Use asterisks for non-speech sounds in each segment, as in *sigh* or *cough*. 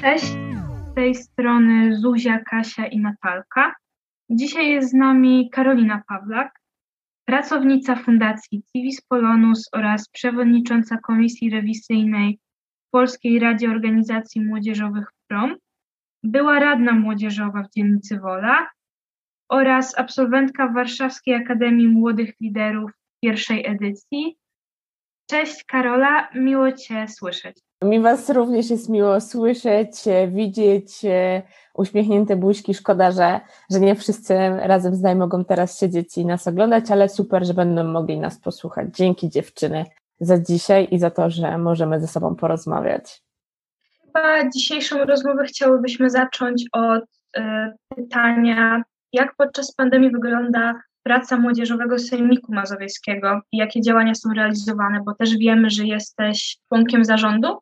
Cześć, z tej strony Zuzia, Kasia i Natalka. Dzisiaj jest z nami Karolina Pawlak, pracownica Fundacji Civis Polonus oraz przewodnicząca Komisji Rewizyjnej Polskiej Radzie Organizacji Młodzieżowych PROM, była radna młodzieżowa w dzielnicy Wola oraz absolwentka Warszawskiej Akademii Młodych Liderów pierwszej edycji. Cześć Karola, miło Cię słyszeć. Mi Was również jest miło słyszeć, widzieć uśmiechnięte buźki. Szkoda, że, że nie wszyscy razem z nami mogą teraz siedzieć i nas oglądać, ale super, że będą mogli nas posłuchać. Dzięki dziewczyny za dzisiaj i za to, że możemy ze sobą porozmawiać. Chyba dzisiejszą rozmowę chciałybyśmy zacząć od y, pytania, jak podczas pandemii wygląda praca Młodzieżowego Sejmiku Mazowieckiego i jakie działania są realizowane, bo też wiemy, że jesteś członkiem zarządu.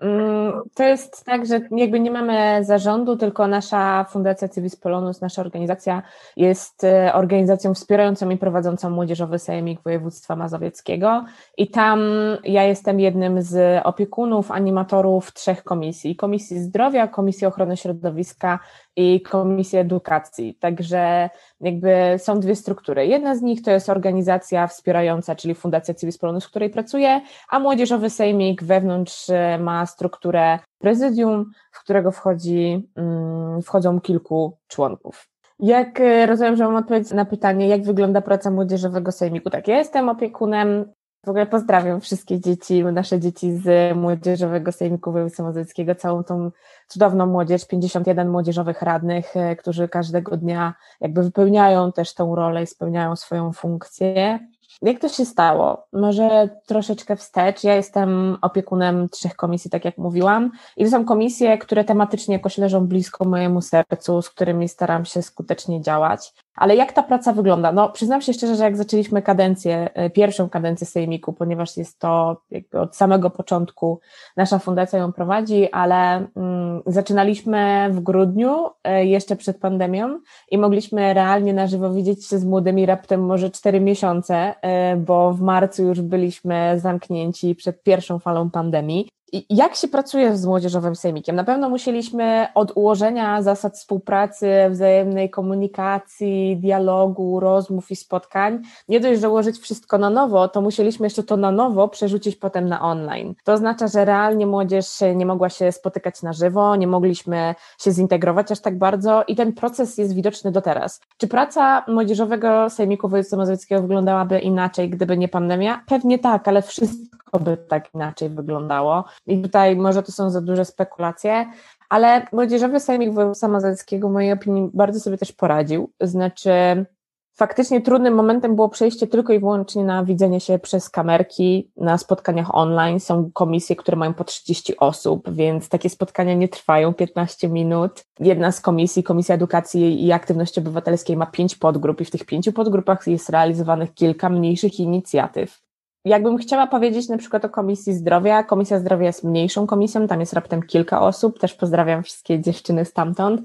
Mm, to jest tak, że jakby nie mamy zarządu, tylko nasza Fundacja Civis Polonus, nasza organizacja jest e, organizacją wspierającą i prowadzącą Młodzieżowy Sejmik Województwa Mazowieckiego i tam ja jestem jednym z opiekunów, animatorów trzech komisji. Komisji Zdrowia, Komisji Ochrony Środowiska i Komisji Edukacji. Także jakby są dwie struktury. Jedna z nich to jest organizacja wspierająca, czyli Fundacja Civis Polonus, w której pracuję, a Młodzieżowy Sejmik wewnątrz e, ma strukturę prezydium, w którego wchodzi, mm, wchodzą kilku członków. Jak e, rozumiem, że mam odpowiedź na pytanie, jak wygląda praca Młodzieżowego Sejmiku? Tak, ja jestem opiekunem w ogóle pozdrawiam wszystkie dzieci, nasze dzieci z Młodzieżowego Sejmiku Województwa Mazowieckiego, całą tą cudowną młodzież, 51 młodzieżowych radnych, e, którzy każdego dnia jakby wypełniają też tą rolę i spełniają swoją funkcję. Jak to się stało? Może troszeczkę wstecz. Ja jestem opiekunem trzech komisji, tak jak mówiłam, i to są komisje, które tematycznie jakoś leżą blisko mojemu sercu, z którymi staram się skutecznie działać. Ale jak ta praca wygląda? No, przyznam się szczerze, że jak zaczęliśmy kadencję, e, pierwszą kadencję Sejmiku, ponieważ jest to od samego początku nasza fundacja ją prowadzi, ale mm, zaczynaliśmy w grudniu, e, jeszcze przed pandemią i mogliśmy realnie na żywo widzieć się z młodymi raptem może cztery miesiące, e, bo w marcu już byliśmy zamknięci przed pierwszą falą pandemii. Jak się pracuje z młodzieżowym sejmikiem? Na pewno musieliśmy od ułożenia zasad współpracy, wzajemnej komunikacji, dialogu, rozmów i spotkań, nie dość, że ułożyć wszystko na nowo, to musieliśmy jeszcze to na nowo przerzucić potem na online. To oznacza, że realnie młodzież nie mogła się spotykać na żywo, nie mogliśmy się zintegrować aż tak bardzo i ten proces jest widoczny do teraz. Czy praca młodzieżowego sejmiku województwa mazowieckiego wyglądałaby inaczej, gdyby nie pandemia? Pewnie tak, ale wszystko by tak inaczej wyglądało. I tutaj może to są za duże spekulacje, ale Młodzieżowy Sejmik Województwa Mazowieckiego w mojej opinii bardzo sobie też poradził. Znaczy faktycznie trudnym momentem było przejście tylko i wyłącznie na widzenie się przez kamerki na spotkaniach online. Są komisje, które mają po 30 osób, więc takie spotkania nie trwają 15 minut. Jedna z komisji, Komisja Edukacji i Aktywności Obywatelskiej ma pięć podgrup i w tych pięciu podgrupach jest realizowanych kilka mniejszych inicjatyw jakbym chciała powiedzieć na przykład o Komisji Zdrowia, Komisja Zdrowia jest mniejszą komisją, tam jest raptem kilka osób, też pozdrawiam wszystkie dziewczyny stamtąd.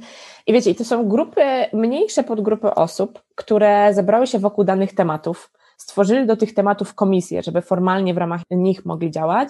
I wiecie, to są grupy, mniejsze podgrupy osób, które zebrały się wokół danych tematów, stworzyli do tych tematów komisje, żeby formalnie w ramach nich mogli działać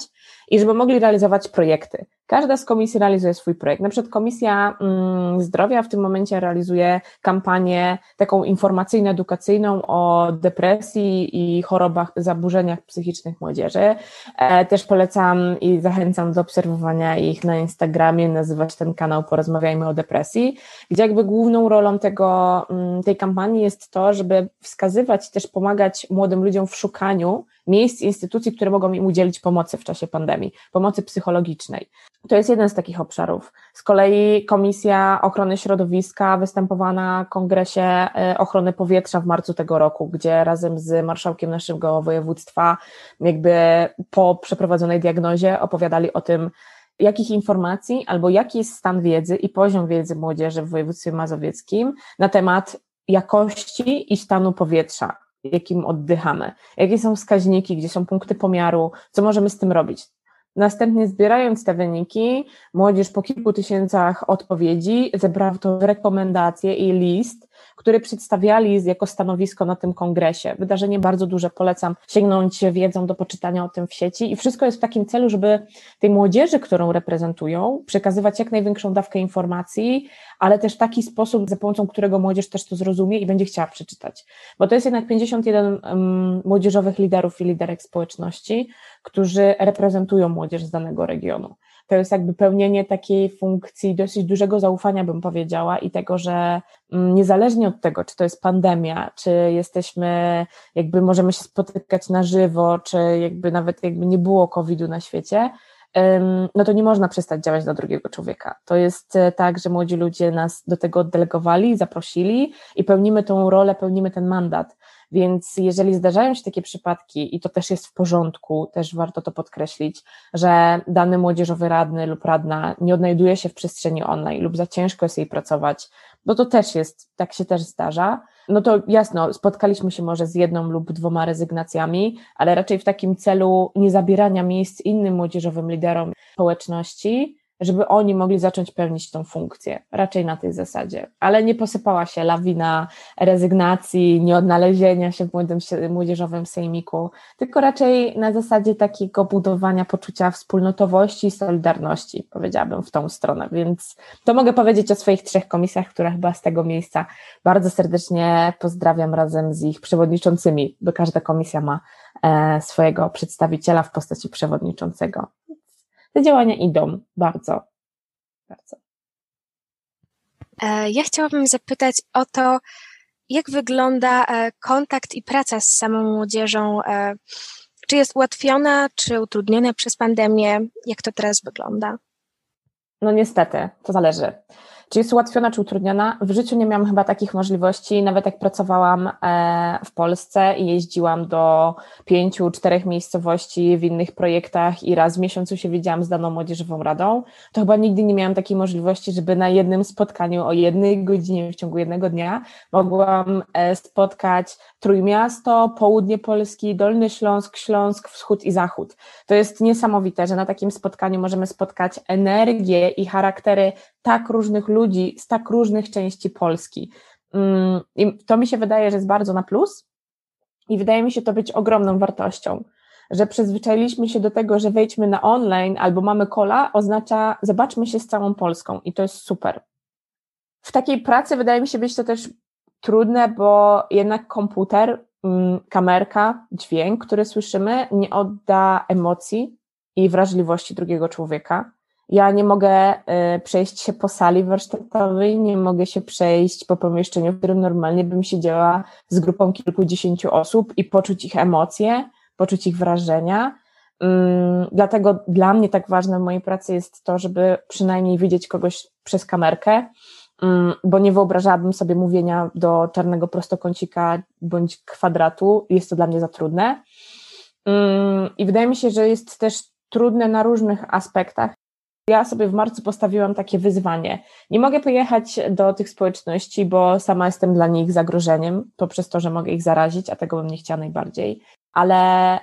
i żeby mogli realizować projekty. Każda z komisji realizuje swój projekt. Na przykład Komisja mm, Zdrowia w tym momencie realizuje kampanię taką informacyjno-edukacyjną o depresji i chorobach, zaburzeniach psychicznych młodzieży. E, też polecam i zachęcam do obserwowania ich na Instagramie, nazywać ten kanał Porozmawiajmy o depresji, gdzie jakby główną rolą tego, mm, tej kampanii jest to, żeby wskazywać też pomagać młodym ludziom w szukaniu miejsc, instytucji, które mogą im udzielić pomocy w czasie pandemii, pomocy psychologicznej. To jest jeden z takich obszarów. Z kolei Komisja Ochrony Środowiska występowała na Kongresie e, Ochrony Powietrza w marcu tego roku, gdzie razem z marszałkiem naszego województwa, jakby po przeprowadzonej diagnozie opowiadali o tym, jakich informacji albo jaki jest stan wiedzy i poziom wiedzy młodzieży w województwie mazowieckim na temat jakości i stanu powietrza jakim oddychamy, jakie są wskaźniki, gdzie są punkty pomiaru, co możemy z tym robić. Następnie zbierając te wyniki, młodzież po kilku tysiącach odpowiedzi zebrała to rekomendacje i list, który przedstawiali jako stanowisko na tym kongresie. Wydarzenie bardzo duże, polecam sięgnąć wiedzą do poczytania o tym w sieci i wszystko jest w takim celu, żeby tej młodzieży, którą reprezentują, przekazywać jak największą dawkę informacji, ale też taki sposób, za pomocą którego młodzież też to zrozumie i będzie chciała przeczytać. Bo to jest jednak 51 um, młodzieżowych liderów i liderek społeczności, którzy reprezentują młodzież z danego regionu to jest jakby pełnienie takiej funkcji dosyć dużego zaufania, bym powiedziała, i tego, że mm, niezależnie od tego, czy to jest pandemia, czy jesteśmy, jakby możemy się spotykać na żywo, czy jakby nawet jakby nie było COVID-u na świecie, no to nie można przestać działać dla drugiego człowieka. To jest e, tak, że młodzi ludzie nas do tego oddelegowali, zaprosili i pełnimy tą rolę, pełnimy ten mandat. Więc jeżeli zdarzają się takie przypadki, i to też jest w porządku, też warto to podkreślić, że dany młodzieżowy radny lub radna nie odnajduje się w przestrzeni online lub za ciężko jest jej pracować, bo to też jest, tak się też zdarza, no to jasno, spotkaliśmy się może z jedną lub dwoma rezygnacjami, ale raczej w takim celu nie zabierania miejsc innym młodzieżowym liderom społeczności, żeby oni mogli zacząć pełnić tą funkcję, raczej na tej zasadzie. Ale nie posypała się lawina rezygnacji, nieodnalezienia się w młodym, młodzieżowym sejmiku, tylko raczej na zasadzie takiego budowania poczucia wspólnotowości i solidarności, powiedziałabym w tą stronę. Więc to mogę powiedzieć o swoich trzech komisjach, które chyba z tego miejsca bardzo serdecznie pozdrawiam razem z ich przewodniczącymi, bo każda komisja ma e, swojego przedstawiciela w postaci przewodniczącego te działania idą bardzo, bardzo. E, ja chciałabym zapytać o to, jak wygląda e, kontakt i praca z samą młodzieżą? E, czy jest ułatwiona, czy utrudniona przez pandemię? Jak to teraz wygląda? No niestety, to zależy. Czy jest ułatwiona, czy utrudniona? W życiu nie miałam chyba takich możliwości, nawet jak pracowałam e, w Polsce i jeździłam do pięciu, czterech miejscowości w innych projektach i raz w miesiącu się widziałam z daną młodzieżową radą, to chyba nigdy nie miałam takiej możliwości, żeby na jednym spotkaniu o jednej godzinie w ciągu jednego dnia mogłam e, spotkać Trójmiasto, Południe Polski, Dolny Śląsk, Śląsk, Wschód i Zachód. To jest niesamowite, że na takim spotkaniu możemy spotkać energię i charaktery tak różnych ludzi z tak różnych części Polski. Mm, I to mi się wydaje, że jest bardzo na plus i wydaje mi się to być ogromną wartością, że przyzwyczailiśmy się do tego, że wejdźmy na online albo mamy kola, oznacza zobaczmy się z całą Polską i to jest super. W takiej pracy wydaje mi się być to też trudne, bo jednak komputer, mm, kamerka, dźwięk, który słyszymy, nie odda emocji i wrażliwości drugiego człowieka. Ja nie mogę y, przejść się po sali warsztatowej, nie mogę się przejść po pomieszczeniu, w którym normalnie bym siedziała z grupą kilkudziesięciu osób i poczuć ich emocje, poczuć ich wrażenia. Mm, dlatego dla mnie tak ważne w mojej pracy jest to, żeby przynajmniej widzieć kogoś przez kamerkę, mm, bo nie wyobrażałabym sobie mówienia do czarnego prostokącika bądź kwadratu. Jest to dla mnie za trudne. Mm, I wydaje mi się, że jest też trudne na różnych aspektach. Ja sobie w marcu postawiłam takie wyzwanie. Nie mogę pojechać do tych społeczności, bo sama jestem dla nich zagrożeniem, poprzez to, że mogę ich zarazić, a tego bym nie chciała najbardziej. Ale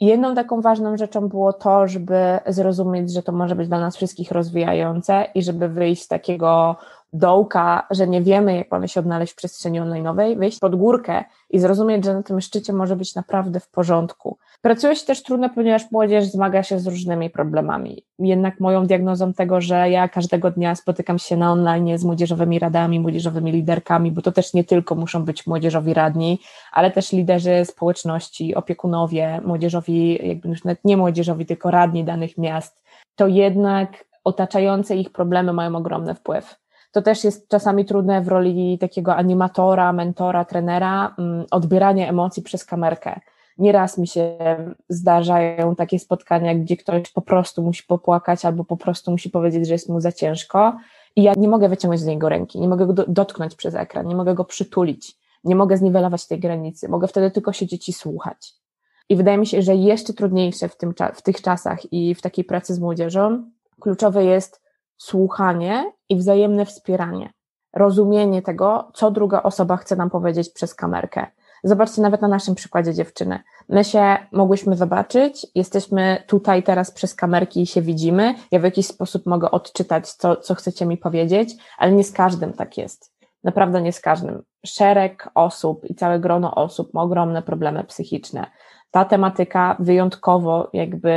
jedną taką ważną rzeczą było to, żeby zrozumieć, że to może być dla nas wszystkich rozwijające i żeby wyjść z takiego dołka, że nie wiemy, jak mamy się odnaleźć w przestrzeni online'owej, wyjść pod górkę i zrozumieć, że na tym szczycie może być naprawdę w porządku. Pracuje się też trudno, ponieważ młodzież zmaga się z różnymi problemami. Jednak moją diagnozą tego, że ja każdego dnia spotykam się na online z młodzieżowymi radami, młodzieżowymi liderkami, bo to też nie tylko muszą być młodzieżowi radni, ale też liderzy społeczności, opiekunowie, młodzieżowi, jakby już nawet nie młodzieżowi, tylko radni danych miast, to jednak otaczające ich problemy mają ogromny wpływ to też jest czasami trudne w roli takiego animatora, mentora, trenera, mm, odbieranie emocji przez kamerkę. Nieraz mi się zdarzają takie spotkania, gdzie ktoś po prostu musi popłakać albo po prostu musi powiedzieć, że jest mu za ciężko i ja nie mogę wyciągnąć z niego ręki, nie mogę go dotknąć przez ekran, nie mogę go przytulić, nie mogę zniwelować tej granicy, mogę wtedy tylko siedzieć i słuchać. I wydaje mi się, że jeszcze trudniejsze w, tym, w tych czasach i w takiej pracy z młodzieżą kluczowe jest słuchanie i wzajemne wspieranie, rozumienie tego, co druga osoba chce nam powiedzieć przez kamerkę. Zobaczcie nawet na naszym przykładzie dziewczyny. My się mogłyśmy zobaczyć, jesteśmy tutaj teraz przez kamerki i się widzimy. Ja w jakiś sposób mogę odczytać, co, co chcecie mi powiedzieć, ale nie z każdym tak jest. Naprawdę nie z każdym. Szereg osób i całe grono osób ma ogromne problemy psychiczne. Ta tematyka wyjątkowo jakby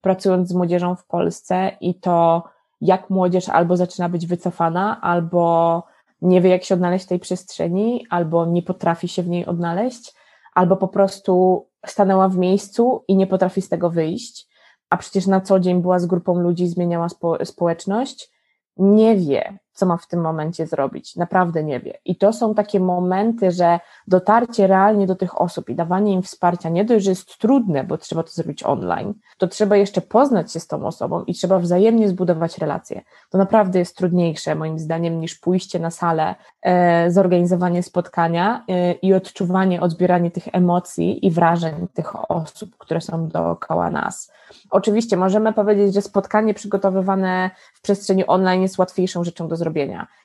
pracując z młodzieżą w Polsce i to jak młodzież albo zaczyna być wycofana, albo nie wie, jak się odnaleźć w tej przestrzeni, albo nie potrafi się w niej odnaleźć, albo po prostu stanęła w miejscu i nie potrafi z tego wyjść, a przecież na co dzień była z grupą ludzi, zmieniała spo społeczność, nie wie, co ma w tym momencie zrobić. Naprawdę nie wie. I to są takie momenty, że dotarcie realnie do tych osób i dawanie im wsparcia nie dość, że jest trudne, bo trzeba to zrobić online, to trzeba jeszcze poznać się z tą osobą i trzeba wzajemnie zbudować relacje. To naprawdę jest trudniejsze, moim zdaniem, niż pójście na salę, e, zorganizowanie spotkania e, i odczuwanie, odbieranie tych emocji i wrażeń tych osób, które są dookoła nas. Oczywiście możemy powiedzieć, że spotkanie przygotowywane w przestrzeni online jest łatwiejszą rzeczą do zrobienia.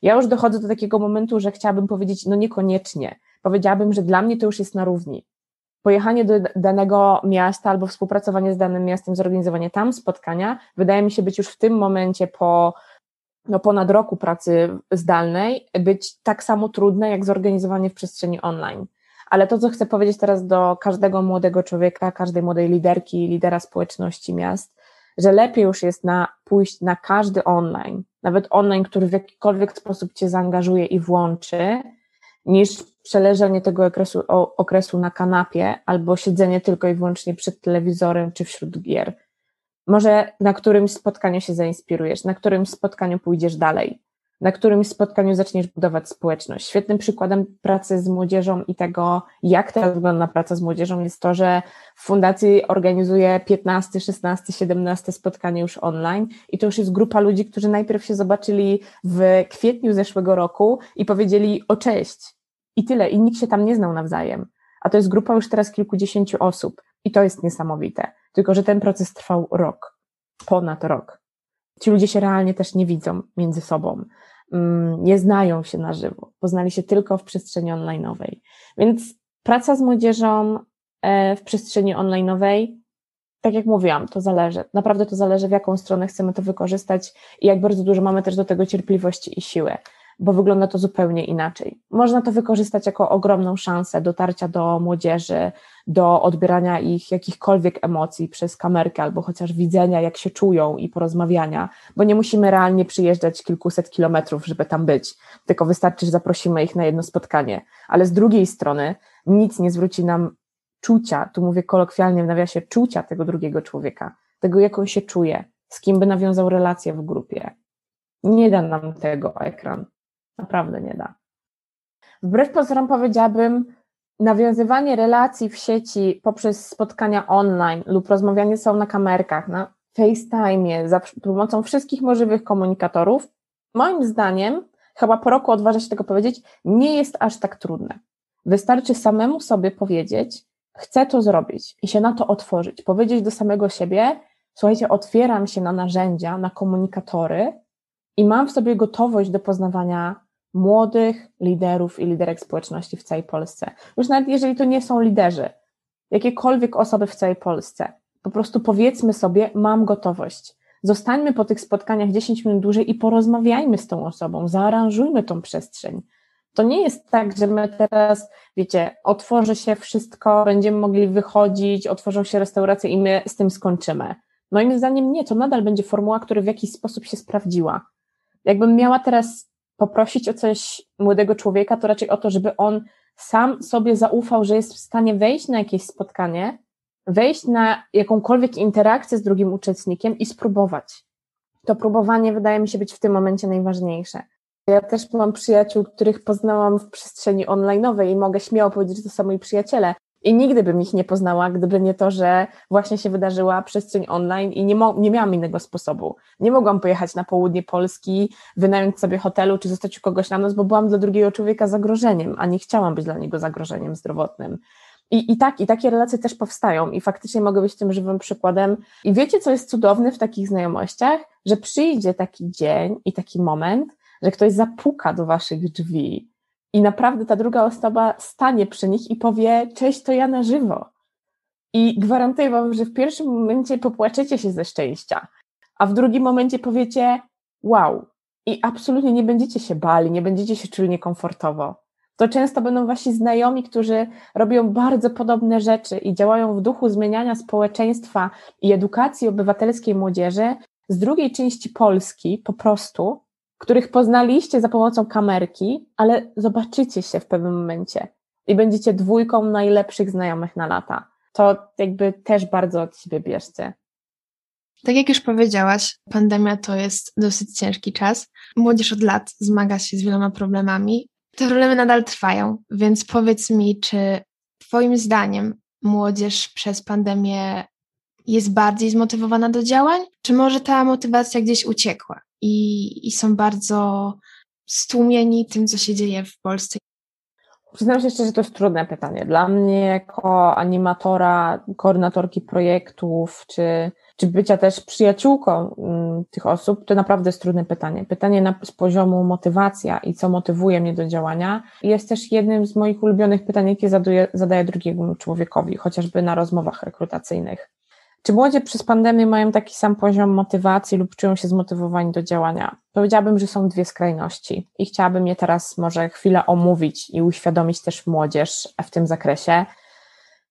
Ja już dochodzę do takiego momentu, że chciałabym powiedzieć, no niekoniecznie. Powiedziałabym, że dla mnie to już jest na równi. Pojechanie do danego miasta albo współpracowanie z danym miastem, zorganizowanie tam spotkania, wydaje mi się być już w tym momencie po no, ponad roku pracy zdalnej, być tak samo trudne jak zorganizowanie w przestrzeni online. Ale to, co chcę powiedzieć teraz do każdego młodego człowieka, każdej młodej liderki, lidera społeczności miast, że lepiej już jest na pójść na każdy online, nawet online, który w jakikolwiek sposób cię zaangażuje i włączy, niż przeleżenie tego okresu, okresu na kanapie albo siedzenie tylko i wyłącznie przed telewizorem czy wśród gier. Może na którymś spotkaniu się zainspirujesz, na którymś spotkaniu pójdziesz dalej na którymś spotkaniu zaczniesz budować społeczność. Świetnym przykładem pracy z młodzieżą i tego, jak teraz wygląda praca z młodzieżą, jest to, że w fundacji organizuje 15, 16, 17 spotkanie już online i to już jest grupa ludzi, którzy najpierw się zobaczyli w kwietniu zeszłego roku i powiedzieli o cześć i tyle, i nikt się tam nie znał nawzajem. A to jest grupa już teraz kilkudziesięciu osób i to jest niesamowite. Tylko, że ten proces trwał rok, ponad rok. Ci ludzie się realnie też nie widzą między sobą, mm, nie znają się na żywo, poznali się tylko w przestrzeni online'owej. Więc praca z młodzieżą e, w przestrzeni online'owej, tak jak mówiłam, to zależy. Naprawdę to zależy, w jaką stronę chcemy to wykorzystać i jak bardzo dużo mamy też do tego cierpliwości i siły bo wygląda to zupełnie inaczej. Można to wykorzystać jako ogromną szansę dotarcia do młodzieży, do odbierania ich jakichkolwiek emocji przez kamerkę albo chociaż widzenia, jak się czują i porozmawiania, bo nie musimy realnie przyjeżdżać kilkuset kilometrów, żeby tam być, tylko wystarczy, że zaprosimy ich na jedno spotkanie. Ale z drugiej strony nic nie zwróci nam czucia, tu mówię kolokwialnie w nawiasie, czucia tego drugiego człowieka, tego jak on się czuje, z kim by nawiązał relację w grupie. Nie da nam tego ekran. Naprawdę nie da. Wbrew pozorom powiedziałabym, nawiązywanie relacji w sieci poprzez spotkania online lub rozmawianie są na kamerkach, na FaceTime, za pomocą wszystkich możliwych komunikatorów, moim zdaniem, chyba po roku odważę się tego powiedzieć, nie jest aż tak trudne. Wystarczy samemu sobie powiedzieć, chcę to zrobić i się na to otworzyć, powiedzieć do samego siebie, słuchajcie, otwieram się na narzędzia, na komunikatory i mam w sobie gotowość do poznawania młodych liderów i liderek społeczności w całej Polsce. Już nawet jeżeli to nie są liderzy, jakiekolwiek osoby w całej Polsce, po prostu powiedzmy sobie, mam gotowość. Zostańmy po tych spotkaniach 10 minut dłużej i porozmawiajmy z tą osobą, zaaranżujmy tą przestrzeń. To nie jest tak, że my teraz, wiecie, otworzy się wszystko, będziemy mogli wychodzić, otworzą się restauracje i my z tym skończymy. Moim zdaniem nie, to nadal będzie formuła, która w jakiś sposób się sprawdziła. Jakbym miała teraz poprosić o coś młodego człowieka, to raczej o to, żeby on sam sobie zaufał, że jest w stanie wejść na jakieś spotkanie, wejść na jakąkolwiek interakcję z drugim uczestnikiem i spróbować. To próbowanie wydaje mi się być w tym momencie najważniejsze. Ja też mam przyjaciół, których poznałam w przestrzeni online'owej i mogę śmiało powiedzieć, że to są moi przyjaciele, i nigdy bym ich nie poznała, gdyby nie to, że właśnie się wydarzyła przestrzeń online i nie, nie miałam innego sposobu. Nie mogłam pojechać na południe Polski, wynająć sobie hotelu czy zostać u kogoś na noc, bo byłam dla drugiego człowieka zagrożeniem, a nie chciałam być dla niego zagrożeniem zdrowotnym. I, I tak, i takie relacje też powstają, i faktycznie mogę być tym żywym przykładem. I wiecie, co jest cudowne w takich znajomościach? Że przyjdzie taki dzień i taki moment, że ktoś zapuka do waszych drzwi i naprawdę ta druga osoba stanie przy nich i powie: Cześć, to ja na żywo. I gwarantuję Wam, że w pierwszym momencie popłaczecie się ze szczęścia, a w drugim momencie powiecie: Wow, i absolutnie nie będziecie się bali, nie będziecie się czuli niekomfortowo. To często będą wasi znajomi, którzy robią bardzo podobne rzeczy i działają w duchu zmieniania społeczeństwa i edukacji obywatelskiej młodzieży z drugiej części Polski po prostu, których poznaliście za pomocą kamerki, ale zobaczycie się w pewnym momencie i będziecie dwójką najlepszych znajomych na lata. To jakby też bardzo od siebie bierzcie. Tak jak już powiedziałaś, pandemia to jest dosyć ciężki czas. Młodzież od lat zmaga się z wieloma problemami. Te problemy nadal trwają, więc powiedz mi, czy Twoim zdaniem młodzież przez pandemię jest bardziej zmotywowana do działań, czy może ta motywacja gdzieś uciekła i, i są bardzo stłumieni tym, co się dzieje w Polsce? Przyznam się szczerze, że to jest trudne pytanie. Dla mnie, jako animatora, koordynatorki projektów, czy czy bycia też przyjaciółką mm, tych osób, to naprawdę jest trudne pytanie. Pytanie na, z poziomu motywacja i co motywuje mnie do działania jest też jednym z moich ulubionych pytań, jakie zadaję, zadaję drugiemu człowiekowi, chociażby na rozmowach rekrutacyjnych. Czy młodzie przez pandemię mają taki sam poziom motywacji lub czują się zmotywowani do działania? Powiedziałabym, że są dwie skrajności i chciałabym je teraz może chwilę omówić i uświadomić też młodzież w tym zakresie.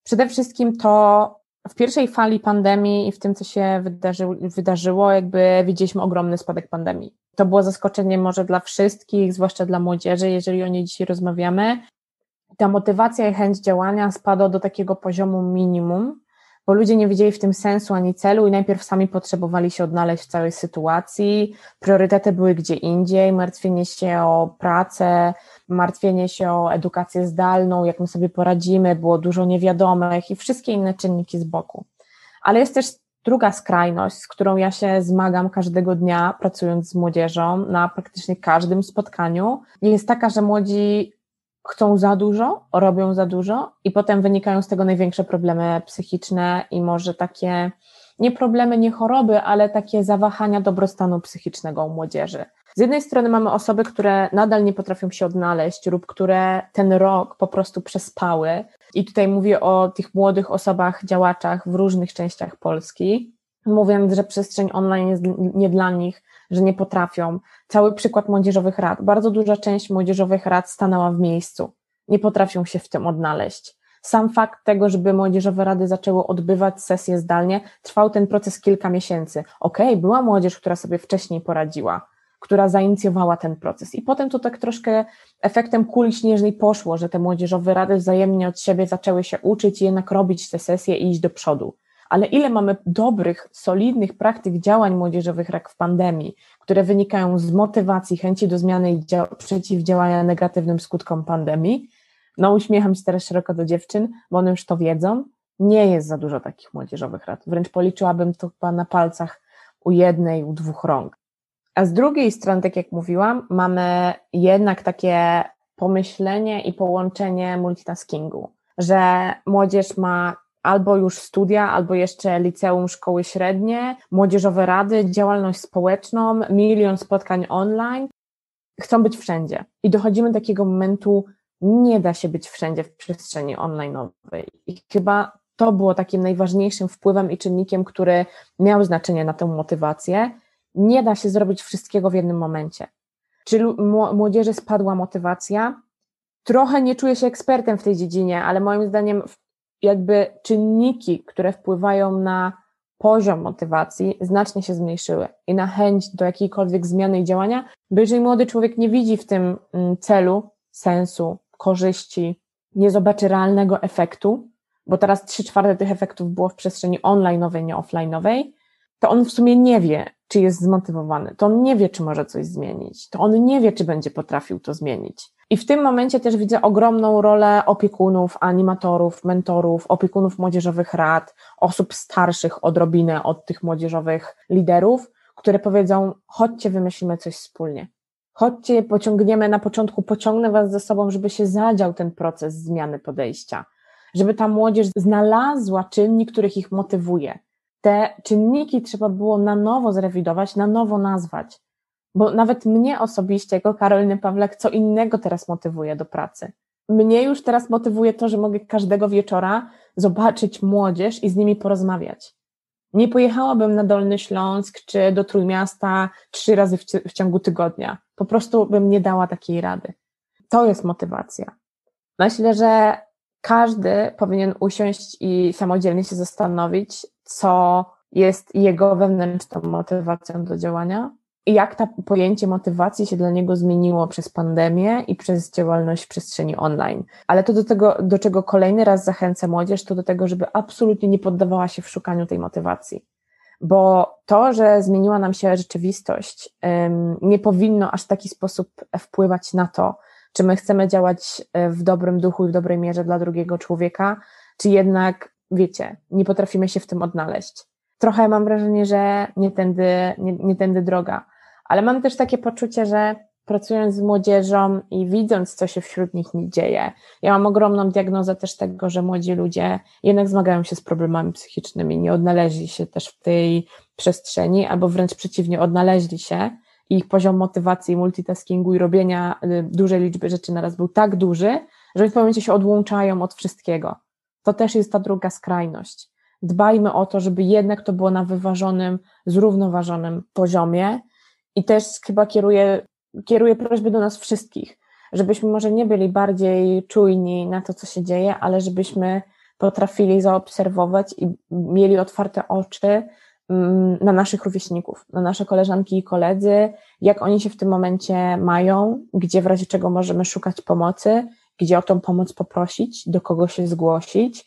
Przede wszystkim to w pierwszej fali pandemii i w tym, co się wydarzy, wydarzyło, jakby widzieliśmy ogromny spadek pandemii. To było zaskoczenie może dla wszystkich, zwłaszcza dla młodzieży, jeżeli o niej dzisiaj rozmawiamy. Ta motywacja i chęć działania spadła do takiego poziomu minimum, bo ludzie nie widzieli w tym sensu ani celu i najpierw sami potrzebowali się odnaleźć w całej sytuacji. Priorytety były gdzie indziej, martwienie się o pracę, martwienie się o edukację zdalną, jak my sobie poradzimy, było dużo niewiadomych i wszystkie inne czynniki z boku. Ale jest też druga skrajność, z którą ja się zmagam każdego dnia, pracując z młodzieżą na praktycznie każdym spotkaniu, jest taka, że młodzi chcą za dużo, robią za dużo i potem wynikają z tego największe problemy psychiczne i może takie nie problemy, nie choroby, ale takie zawahania dobrostanu psychicznego u młodzieży. Z jednej strony mamy osoby, które nadal nie potrafią się odnaleźć lub które ten rok po prostu przespały. I tutaj mówię o tych młodych osobach, działaczach w różnych częściach Polski, mówiąc, że przestrzeń online jest nie dla nich, że nie potrafią. Cały przykład młodzieżowych rad. Bardzo duża część młodzieżowych rad stanęła w miejscu. Nie potrafią się w tym odnaleźć. Sam fakt tego, żeby młodzieżowe rady zaczęły odbywać sesje zdalnie, trwał ten proces kilka miesięcy. Okej, okay, była młodzież, która sobie wcześniej poradziła, która zainicjowała ten proces. I potem to tak troszkę efektem kuli śnieżnej poszło, że te młodzieżowe rady wzajemnie od siebie zaczęły się uczyć i jednak robić te sesje i iść do przodu. Ale ile mamy dobrych, solidnych praktyk działań młodzieżowych jak w pandemii, które wynikają z motywacji, chęci do zmiany i przeciwdziałania negatywnym skutkom pandemii, no uśmiecham się teraz szeroko do dziewczyn, bo one już to wiedzą, nie jest za dużo takich młodzieżowych rad. Wręcz policzyłabym to chyba na palcach u jednej, u dwóch rąk. A z drugiej strony, tak jak mówiłam, mamy jednak takie pomyślenie i połączenie multitaskingu, że młodzież ma albo już studia, albo jeszcze liceum, szkoły średnie, młodzieżowe rady, działalność społeczną, milion spotkań online. Chcą być wszędzie. I dochodzimy do takiego momentu, nie da się być wszędzie w przestrzeni online'owej. I chyba to było takim najważniejszym wpływem i czynnikiem, który miał znaczenie na tę motywację. Nie da się zrobić wszystkiego w jednym momencie. Czy młodzieży spadła motywacja? Trochę nie czuję się ekspertem w tej dziedzinie, ale moim zdaniem jakby czynniki, które wpływają na poziom motywacji, znacznie się zmniejszyły i na chęć do jakiejkolwiek zmiany i działania, bo jeżeli młody człowiek nie widzi w tym mm, celu, sensu, korzyści, nie zobaczy realnego efektu, bo teraz trzy czwarte tych efektów było w przestrzeni online'owej, nie offline'owej, to on w sumie nie wie, czy jest zmotywowany, to on nie wie, czy może coś zmienić, to on nie wie, czy będzie potrafił to zmienić. I w tym momencie też widzę ogromną rolę opiekunów, animatorów, mentorów, opiekunów młodzieżowych rad, osób starszych odrobinę od tych młodzieżowych liderów, które powiedzą: chodźcie, wymyślimy coś wspólnie. Chodźcie, pociągniemy na początku, pociągnę was ze sobą, żeby się zadział ten proces zmiany podejścia, żeby ta młodzież znalazła czynnik, których ich motywuje. Te czynniki trzeba było na nowo zrewidować, na nowo nazwać bo nawet mnie osobiście, jako Karoliny Pawlak, co innego teraz motywuje do pracy. Mnie już teraz motywuje to, że mogę każdego wieczora zobaczyć młodzież i z nimi porozmawiać. Nie pojechałabym na Dolny Śląsk czy do Trójmiasta trzy razy w, ciągu tygodnia. Po prostu bym nie dała takiej rady. To jest motywacja. Myślę, że każdy powinien usiąść i samodzielnie się zastanowić, co jest jego wewnętrzną motywacją do działania jak to pojęcie motywacji się dla niego zmieniło przez pandemię i przez działalność w przestrzeni online. Ale to do tego, do czego kolejny raz zachęcę młodzież, to do tego, żeby absolutnie nie poddawała się w szukaniu tej motywacji. Bo to, że zmieniła nam się rzeczywistość, nie powinno aż w taki sposób wpływać na to, czy my chcemy działać e, w dobrym duchu i w dobrej mierze dla drugiego człowieka, czy jednak, wiecie, nie potrafimy się w tym odnaleźć. Trochę mam wrażenie, że nie tędy, nie, nie tędy droga. Ale mam też takie poczucie, że pracując z młodzieżą i widząc, co się wśród nich dzieje, ja mam ogromną diagnozę też tego, że młodzi ludzie jednak zmagają się z problemami psychicznymi, nie odnaleźli się też w tej przestrzeni, albo wręcz przeciwnie, odnaleźli się i ich poziom motywacji, multitaskingu i robienia y, dużej liczby rzeczy naraz był tak duży, że w pewnym momencie się odłączają od wszystkiego. To też jest ta druga skrajność. Dbajmy o to, żeby jednak to było na wyważonym, zrównoważonym poziomie i też chyba kieruję, kieruję prośby do nas wszystkich, żebyśmy może nie byli bardziej czujni na to, co się dzieje, ale żebyśmy potrafili zaobserwować i mieli otwarte oczy Mm, na naszych rówieśników, na nasze koleżanki i koledzy, jak oni się w tym momencie mają, gdzie w razie czego możemy szukać pomocy, gdzie o tą pomoc poprosić, do kogo się zgłosić.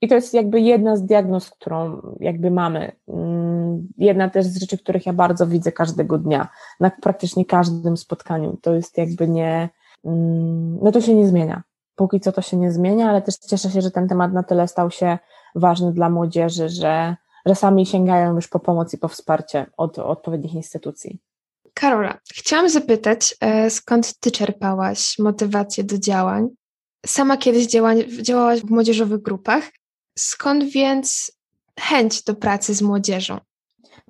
I to jest jakby jedna z diagnoz, którą jakby mamy. Mm, jedna też z rzeczy, których ja bardzo widzę każdego dnia, na praktycznie każdym spotkaniu. To jest jakby nie, mm, no to się nie zmienia. Póki co to się nie zmienia, ale też cieszę się, że ten temat na tyle stał się ważny dla młodzieży, że że sami sięgają już po pomoc i po wsparcie od, odpowiednich instytucji. Karola, chciałam zapytać, e, skąd ty czerpałaś motywację do działań? Sama kiedyś działałaś w młodzieżowych grupach. Skąd więc chęć do pracy z młodzieżą?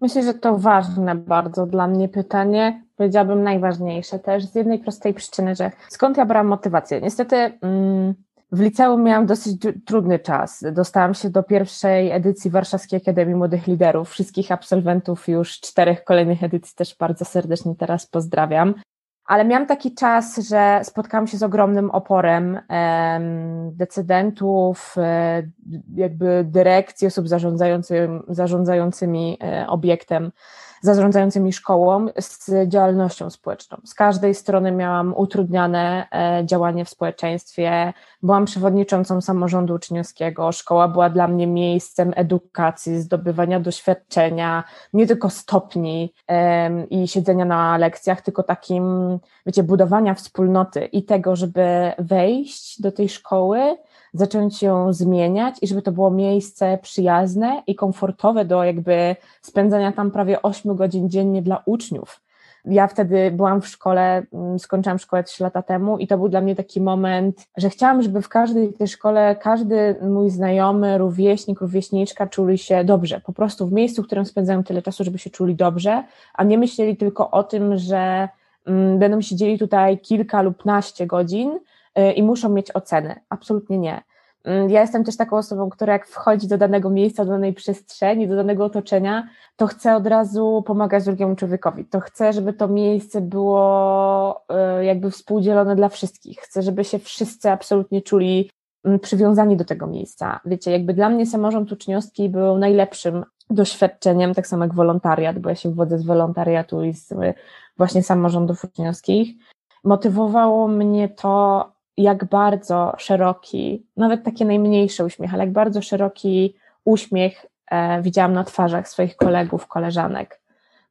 Myślę, że to ważne bardzo dla mnie pytanie, powiedziałabym najważniejsze też z jednej prostej przyczyny, że skąd ja brałam motywację? Niestety mm, w liceum miałam dosyć trudny czas. Dostałam się do pierwszej edycji Warszawskiej Akademii Młodych Liderów. Wszystkich absolwentów już czterech kolejnych edycji też bardzo serdecznie teraz pozdrawiam. Ale miałam taki czas, że spotkałam się z ogromnym oporem decydentów, e, jakby dyrekcji, osób zarządzającym, zarządzającymi e, obiektem zarządzającymi szkołą z działalnością społeczną. Z każdej strony miałam utrudniane e, działanie w społeczeństwie, byłam przewodniczącą samorządu uczniowskiego, szkoła była dla mnie miejscem edukacji, zdobywania doświadczenia, nie tylko stopni i siedzenia na lekcjach, tylko takim, wiecie, budowania wspólnoty i tego, żeby wejść do tej szkoły zacząć ją zmieniać i żeby to było miejsce przyjazne i komfortowe do jakby spędzania tam prawie 8 godzin dziennie dla uczniów. Ja wtedy byłam w szkole, mm, skończyłam szkołę 3 lata temu i to był dla mnie taki moment, że chciałam, żeby w każdej tej szkole każdy mój znajomy, rówieśnik, rówieśniczka czuli się dobrze, po prostu w miejscu, w którym spędzają tyle czasu, żeby się czuli dobrze, a nie myśleli tylko o tym, że mm, będą siedzieli tutaj kilka lub naście godzin, i muszą mieć oceny. Absolutnie nie. Mm, ja jestem też taką osobą, która jak wchodzi do danego miejsca, do danej przestrzeni, do danego otoczenia, to chcę od razu pomagać drugiemu człowiekowi. To chcę, żeby to miejsce było y, jakby współdzielone dla wszystkich. Chcę, żeby się wszyscy absolutnie czuli mm, przywiązani do tego miejsca. Wiecie, jakby dla mnie samorząd uczniowski był najlepszym doświadczeniem, tak samo jak wolontariat, bo ja się wwodzę z wolontariatu i z właśnie samorządów uczniowskich. Motywowało mnie to, jak bardzo szeroki, nawet takie najmniejsze uśmiech, ale jak bardzo szeroki uśmiech e, widziałam na twarzach swoich kolegów, koleżanek.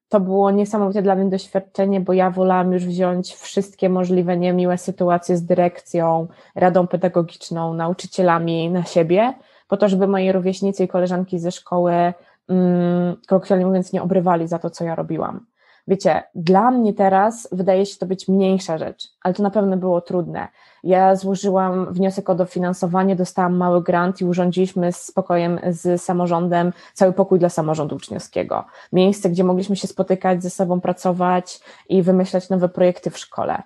To było niesamowite dla mnie doświadczenie, bo ja wolałam już wziąć wszystkie możliwe niemiłe sytuacje z dyrekcją, radą pedagogiczną, nauczycielami na siebie, po to, żeby moi rówieśnicy i koleżanki ze szkoły, mm, kolokwialnie mówiąc, nie obrywali za to, co ja robiłam. Wiecie, dla mnie teraz wydaje się to być mniejsza rzecz, ale to na pewno było trudne. Ja złożyłam wniosek o dofinansowanie, dostałam mały grant i urządziliśmy z spokojem z samorządem cały pokój dla samorządu uczniowskiego. Miejsce, gdzie mogliśmy się spotykać ze sobą, pracować i wymyślać nowe projekty w szkole.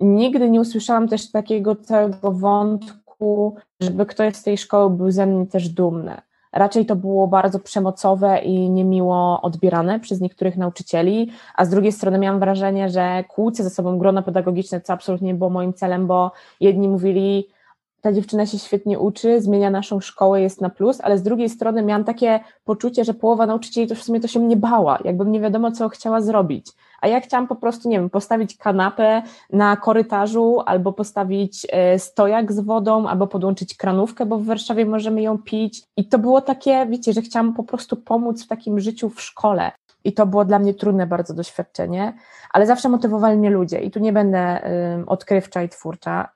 Nigdy nie usłyszałam też takiego całego wątku, żeby ktoś z tej szkoły był ze mnie też dumny raczej to było bardzo przemocowe i niemiło odbierane przez niektórych nauczycieli, a z drugiej strony miałam wrażenie, że kłócę ze sobą grona pedagogiczne, co absolutnie nie było moim celem, bo jedni mówili, ta dziewczyna się świetnie uczy, zmienia naszą szkołę, jest na plus, ale z drugiej strony miałam takie poczucie, że połowa nauczycieli to w sumie to się mnie bała, jakbym nie wiadomo, co chciała zrobić. A ja chciałam po prostu, nie wiem, postawić kanapę na korytarzu, albo postawić e, stojak z wodą, albo podłączyć kranówkę, bo w Warszawie możemy ją pić. I to było takie, wiecie, że chciałam po prostu pomóc w takim życiu w szkole. I to było dla mnie trudne bardzo doświadczenie, ale zawsze motywowali mnie ludzie. I tu nie będę odkrywcza i twórcza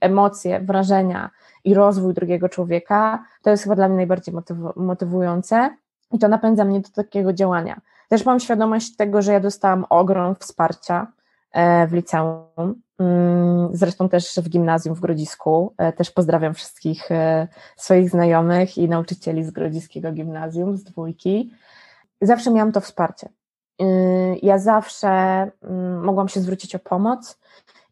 emocje, wrażenia i rozwój drugiego człowieka, to jest chyba dla mnie najbardziej motywujące i to napędza mnie do takiego działania. Też mam świadomość tego, że ja dostałam ogrom wsparcia e, w liceum, mm, zresztą też w gimnazjum w Grodzisku. E, też pozdrawiam wszystkich e, swoich znajomych i nauczycieli z Grodziskiego Gimnazjum, z dwójki. Zawsze miałam to wsparcie. Ja zawsze mm, mogłam się zwrócić o pomoc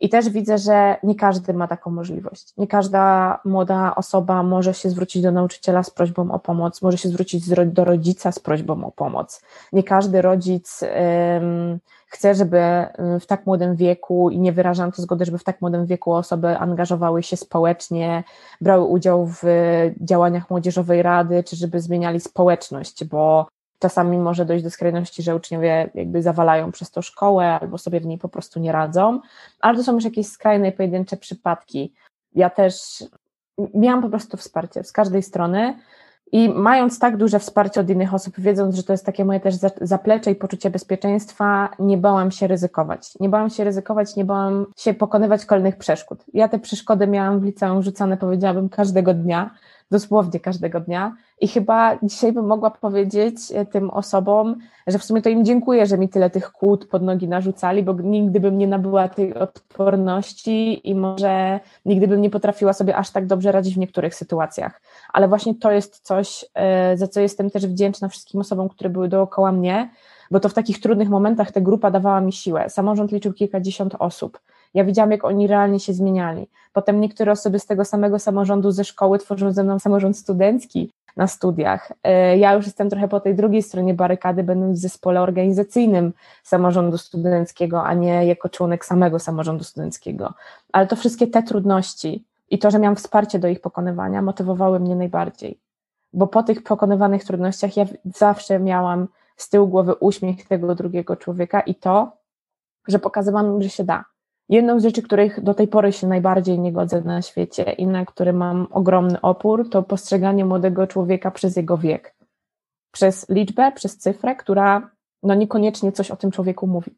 i też widzę, że nie każdy ma taką możliwość. Nie każda młoda osoba może się zwrócić do nauczyciela z prośbą o pomoc, może się zwrócić do rodzica z prośbą o pomoc. Nie każdy rodzic um, chce, żeby w tak młodym wieku i nie wyrażam to zgody, żeby w tak młodym wieku osoby angażowały się społecznie, brały udział w działaniach młodzieżowej rady, czy żeby zmieniali społeczność, bo Czasami może dojść do skrajności, że uczniowie jakby zawalają przez to szkołę albo sobie w niej po prostu nie radzą, ale to są już jakieś skrajne i pojedyncze przypadki. Ja też miałam po prostu wsparcie z każdej strony i mając tak duże wsparcie od innych osób, wiedząc, że to jest takie moje też zaplecze i poczucie bezpieczeństwa, nie bałam się ryzykować. Nie bałam się ryzykować, nie bałam się pokonywać kolejnych przeszkód. Ja te przeszkody miałam w liceum rzucane, powiedziałabym, każdego dnia, dosłownie każdego dnia. I chyba dzisiaj bym mogła powiedzieć e, tym osobom, że w sumie to im dziękuję, że mi tyle tych kłód pod nogi narzucali, bo nigdy bym nie nabyła tej odporności i może nigdy bym nie potrafiła sobie aż tak dobrze radzić w niektórych sytuacjach. Ale właśnie to jest coś, e, za co jestem też wdzięczna wszystkim osobom, które były dookoła mnie, bo to w takich trudnych momentach ta grupa dawała mi siłę. Samorząd liczył kilkadziesiąt osób. Ja widziałam, jak oni realnie się zmieniali. Potem niektóre osoby z tego samego samorządu ze szkoły tworzą ze mną samorząd studencki na studiach. E, ja już jestem trochę po tej drugiej stronie barykady, będąc w zespole organizacyjnym samorządu studenckiego, a nie jako członek samego samorządu studenckiego. Ale to wszystkie te trudności i to, że miałam wsparcie do ich pokonywania, motywowały mnie najbardziej. Bo po tych pokonywanych trudnościach ja zawsze miałam z tyłu głowy uśmiech tego drugiego człowieka i to, że pokazywałam, że się da Jedną z rzeczy, których do tej pory się najbardziej nie godzę na świecie i na które mam ogromny opór, to postrzeganie młodego człowieka przez jego wiek. Przez liczbę, przez cyfrę, która no niekoniecznie coś o tym człowieku mówi.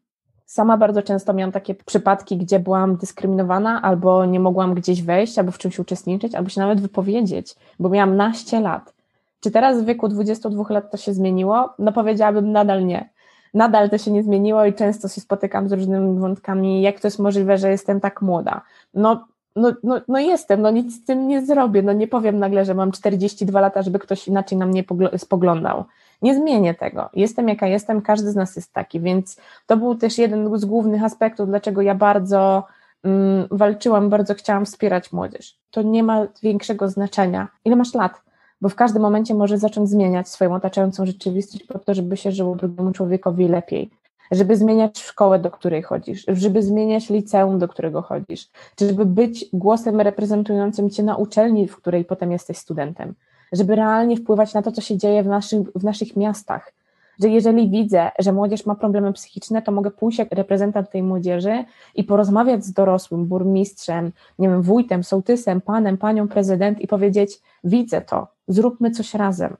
Sama bardzo często miałam takie przypadki, gdzie byłam dyskryminowana, albo nie mogłam gdzieś wejść, albo w czymś uczestniczyć, albo się nawet wypowiedzieć, bo miałam naście lat. Czy teraz w wieku 22 lat to się zmieniło? No powiedziałabym nadal nie nadal to się nie zmieniło i często się spotykam z różnymi wątkami, jak to jest możliwe, że jestem tak młoda. No, no, no, no jestem, no nic z tym nie zrobię, no nie powiem nagle, że mam 42 lata, żeby ktoś inaczej na mnie spoglądał. Nie zmienię tego. Jestem jaka jestem, każdy z nas jest taki, więc to był też jeden z głównych aspektów, dlaczego ja bardzo mm, walczyłam, bardzo chciałam wspierać młodzież. To nie ma większego znaczenia. Ile masz lat? Bo w każdym momencie może zacząć zmieniać swoją otaczającą rzeczywistość po to, żeby się żyło drugiemu człowiekowi lepiej, żeby zmieniać szkołę, do której chodzisz, żeby zmieniać liceum, do którego chodzisz, czy żeby być głosem reprezentującym cię na uczelni, w której potem jesteś studentem, żeby realnie wpływać na to, co się dzieje w naszych, w naszych miastach, że jeżeli widzę, że młodzież ma problemy psychiczne, to mogę pójść jak reprezentant tej młodzieży i porozmawiać z dorosłym, burmistrzem, nie wiem, wójtem, sołtysem, panem, panią prezydent i powiedzieć: Widzę to, zróbmy coś razem.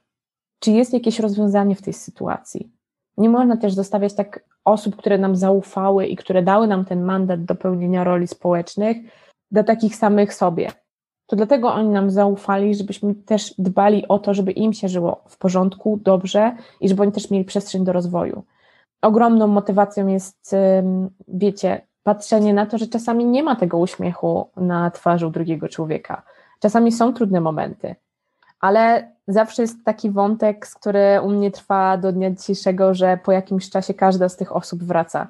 Czy jest jakieś rozwiązanie w tej sytuacji? Nie można też zostawiać tak osób, które nam zaufały i które dały nam ten mandat do pełnienia roli społecznych, do takich samych sobie to dlatego oni nam zaufali, żebyśmy też dbali o to, żeby im się żyło w porządku, dobrze i żeby oni też mieli przestrzeń do rozwoju. Ogromną motywacją jest, wiecie, patrzenie na to, że czasami nie ma tego uśmiechu na twarzy drugiego człowieka. Czasami są trudne momenty, ale zawsze jest taki wątek, który u mnie trwa do dnia dzisiejszego, że po jakimś czasie każda z tych osób wraca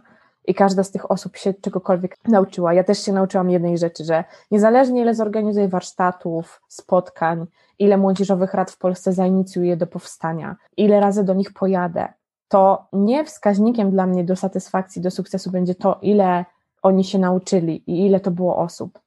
i każda z tych osób się czegokolwiek nauczyła. Ja też się nauczyłam jednej rzeczy, że niezależnie ile zorganizuję warsztatów, spotkań, ile młodzieżowych rad w Polsce zainicjuję do powstania, ile razy do nich pojadę, to nie wskaźnikiem dla mnie do satysfakcji, do sukcesu będzie to, ile oni się nauczyli i ile to było osób.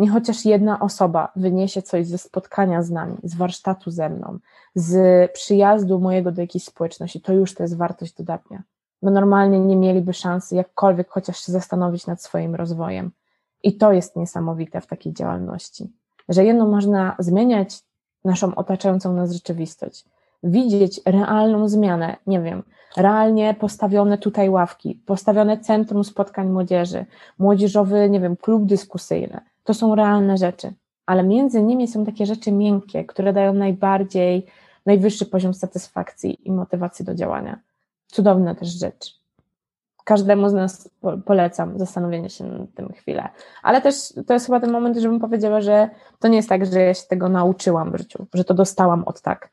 Nie chociaż jedna osoba wyniesie coś ze spotkania z nami, z warsztatu ze mną, z przyjazdu mojego do jakiejś społeczności, to już to jest wartość dodatnia. Bo normalnie nie mieliby szansy jakkolwiek chociaż się zastanowić nad swoim rozwojem. I to jest niesamowite w takiej działalności, że jedno można zmieniać naszą otaczającą nas rzeczywistość, widzieć realną zmianę, nie wiem, realnie postawione tutaj ławki, postawione centrum spotkań młodzieży, młodzieżowy, nie wiem, klub dyskusyjny. To są realne rzeczy, ale między nimi są takie rzeczy miękkie, które dają najbardziej, najwyższy poziom satysfakcji i motywacji do działania. Cudowna też rzecz. Każdemu z nas polecam zastanowienie się nad tym chwilę. Ale też to jest chyba ten moment, żebym powiedziała, że to nie jest tak, że ja się tego nauczyłam w życiu, że to dostałam od tak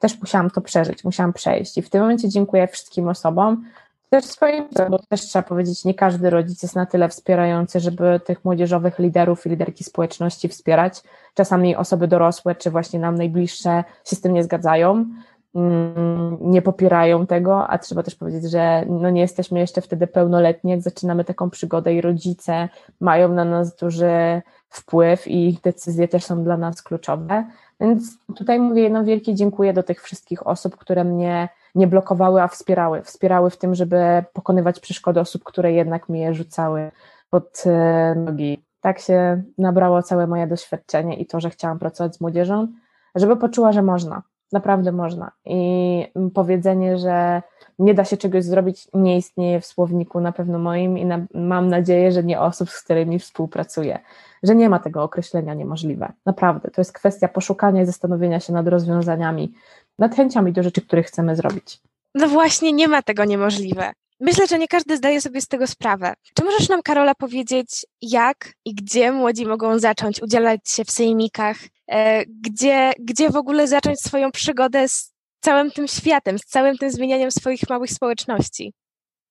też musiałam to przeżyć, musiałam przejść. I w tym momencie dziękuję wszystkim osobom, też swoim, bo też trzeba powiedzieć, nie każdy rodzic jest na tyle wspierający, żeby tych młodzieżowych liderów i liderki społeczności wspierać. Czasami osoby dorosłe, czy właśnie nam najbliższe się z tym nie zgadzają, mm, nie popierają tego, a trzeba też powiedzieć, że no nie jesteśmy jeszcze wtedy pełnoletni, jak zaczynamy taką przygodę i rodzice mają na nas duży wpływ i ich decyzje też są dla nas kluczowe. Więc tutaj mówię jedno wielkie dziękuję do tych wszystkich osób, które mnie nie blokowały, a wspierały. Wspierały w tym, żeby pokonywać przeszkody osób, które jednak mnie rzucały pod e, nogi. Tak się nabrało całe moje doświadczenie i to, że chciałam pracować z młodzieżą, żeby poczuła, że można. Naprawdę można. I powiedzenie, że nie da się czegoś zrobić, nie istnieje w słowniku na pewno moim i na, mam nadzieję, że nie osób, z którymi współpracuję że nie ma tego określenia niemożliwe. Naprawdę, to jest kwestia poszukania i zastanowienia się nad rozwiązaniami, nad chęciami do rzeczy, które chcemy zrobić. No właśnie, nie ma tego niemożliwe. Myślę, że nie każdy zdaje sobie z tego sprawę. Czy możesz nam, Karola, powiedzieć, jak i gdzie młodzi mogą zacząć udzielać się w sejmikach? E, gdzie, gdzie w ogóle zacząć swoją przygodę z całym tym światem, z całym tym zmienianiem swoich małych społeczności?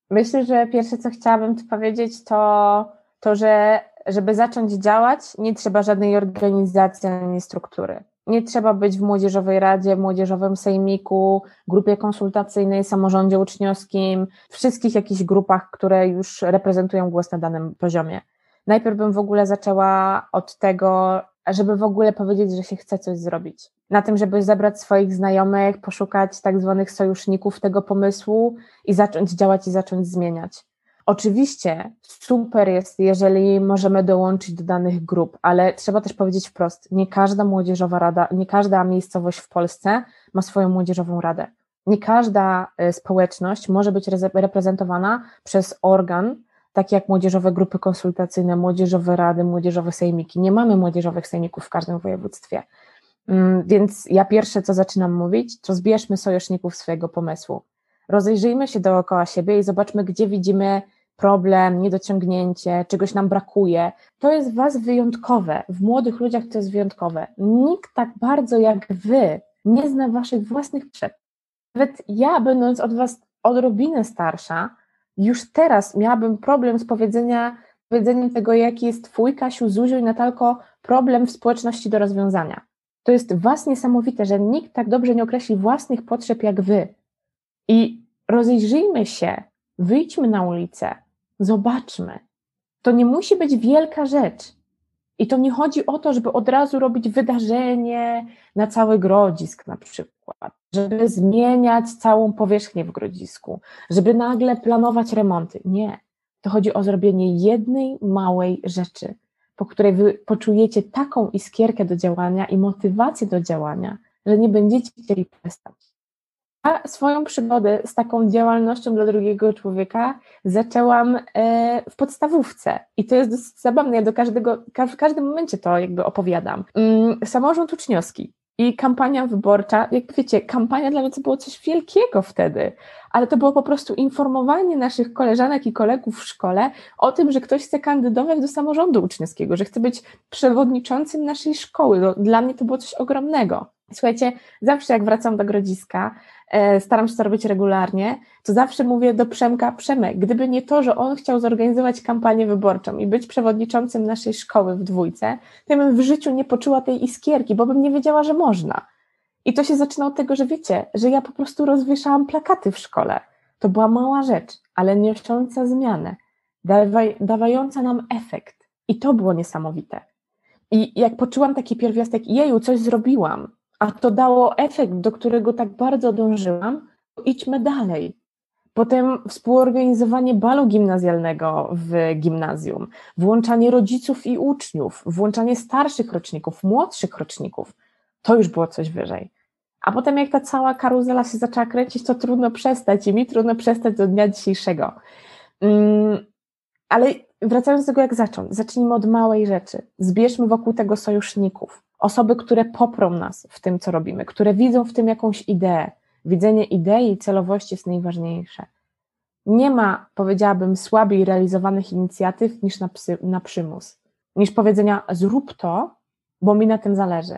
Myślę, że pierwsze, co chciałabym tu powiedzieć, to to, że żeby zacząć działać, nie trzeba żadnej organizacji ani struktury. Nie trzeba być w Młodzieżowej Radzie, Młodzieżowym Sejmiku, grupie konsultacyjnej, samorządzie uczniowskim, wszystkich jakichś grupach, które już reprezentują głos na danym poziomie. Najpierw bym w ogóle zaczęła od tego, żeby w ogóle powiedzieć, że się chce coś zrobić. Na tym, żeby zebrać swoich znajomych, poszukać tak zwanych sojuszników tego pomysłu i zacząć działać i zacząć zmieniać. Oczywiście super jest, jeżeli możemy dołączyć do danych grup, ale trzeba też powiedzieć wprost, nie każda młodzieżowa rada, nie każda miejscowość w Polsce ma swoją młodzieżową radę. Nie każda y, społeczność może być reprezentowana przez organ, taki jak młodzieżowe grupy konsultacyjne, młodzieżowe rady, młodzieżowe sejmiki. Nie mamy młodzieżowych sejmików w każdym województwie. Mm, więc ja pierwsze, co zaczynam mówić, to zbierzmy sojuszników swojego pomysłu. Rozejrzyjmy się dookoła siebie i zobaczmy, gdzie widzimy problem, niedociągnięcie, czegoś nam brakuje. To jest Was wyjątkowe, w młodych ludziach to jest wyjątkowe. Nikt tak bardzo jak Wy nie zna Waszych własnych potrzeb. Nawet ja, będąc od Was odrobinę starsza, już teraz miałabym problem z powiedzenia, powiedzeniem tego, jaki jest Twój, Kasiu, Zuziu i Natalko, problem w społeczności do rozwiązania. To jest Was niesamowite, że nikt tak dobrze nie określi własnych potrzeb jak Wy. I rozejrzyjmy się, wyjdźmy na ulicę, Zobaczmy. To nie musi być wielka rzecz. I to nie chodzi o to, żeby od razu robić wydarzenie na cały grodzisk na przykład, żeby zmieniać całą powierzchnię w grodzisku, żeby nagle planować remonty. Nie. To chodzi o zrobienie jednej małej rzeczy, po której wy poczujecie taką iskierkę do działania i motywację do działania, że nie będziecie chcieli przestać. Ja swoją przygodę z taką działalnością dla drugiego człowieka zaczęłam e, w podstawówce i to jest dosyć zabawne. Ja do każdego, w każdym momencie to jakby opowiadam. Mm, samorząd uczniowski i kampania wyborcza, jak wiecie, kampania dla mnie to było coś wielkiego wtedy, ale to było po prostu informowanie naszych koleżanek i kolegów w szkole o tym, że ktoś chce kandydować do samorządu uczniowskiego, że chce być przewodniczącym naszej szkoły. No, dla mnie to było coś ogromnego. Słuchajcie, zawsze jak wracam do grodziska, e, staram się to robić regularnie, to zawsze mówię do Przemka, Przemek, gdyby nie to, że on chciał zorganizować kampanię wyborczą i być przewodniczącym naszej szkoły w dwójce, to ja bym w życiu nie poczuła tej iskierki, bo bym nie wiedziała, że można. I to się zaczyna od tego, że wiecie, że ja po prostu rozwieszałam plakaty w szkole. To była mała rzecz, ale niosąca zmianę, dawaj, dawająca nam efekt. I to było niesamowite. I jak poczułam taki pierwiastek, jeju, coś zrobiłam, a to dało efekt, do którego tak bardzo dążyłam, to idźmy dalej. Potem współorganizowanie balu gimnazjalnego w gimnazjum, włączanie rodziców i uczniów, włączanie starszych roczników, młodszych roczników. To już było coś wyżej. A potem, jak ta cała karuzela się zaczęła kręcić, to trudno przestać i mi trudno przestać do dnia dzisiejszego. Mm, ale wracając do tego, jak zacząć, zacznijmy od małej rzeczy. Zbierzmy wokół tego sojuszników, osoby, które poprą nas w tym, co robimy, które widzą w tym jakąś ideę. Widzenie idei i celowości jest najważniejsze. Nie ma, powiedziałabym, słabiej realizowanych inicjatyw niż na, psy, na przymus, niż powiedzenia zrób to, bo mi na tym zależy.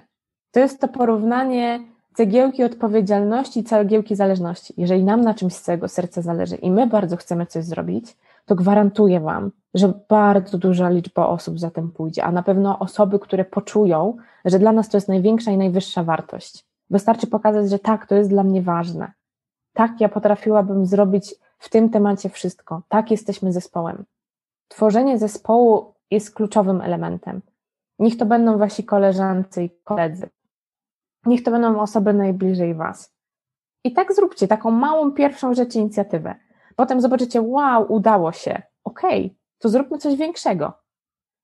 To jest to porównanie cegiełki odpowiedzialności i cegiełki zależności. Jeżeli nam na czymś z całego serca zależy i my bardzo chcemy coś zrobić, to gwarantuję Wam, że bardzo duża liczba osób za tym pójdzie, a na pewno osoby, które poczują, że dla nas to jest największa i najwyższa wartość. Wystarczy pokazać, że tak, to jest dla mnie ważne. Tak, ja potrafiłabym zrobić w tym temacie wszystko. Tak, jesteśmy zespołem. Tworzenie zespołu jest kluczowym elementem. Niech to będą wasi koleżancy i koledzy. Niech to będą osoby najbliżej Was. I tak zróbcie taką małą pierwszą rzecz, inicjatywę. Potem zobaczycie, wow, udało się. Okej, okay, to zróbmy coś większego.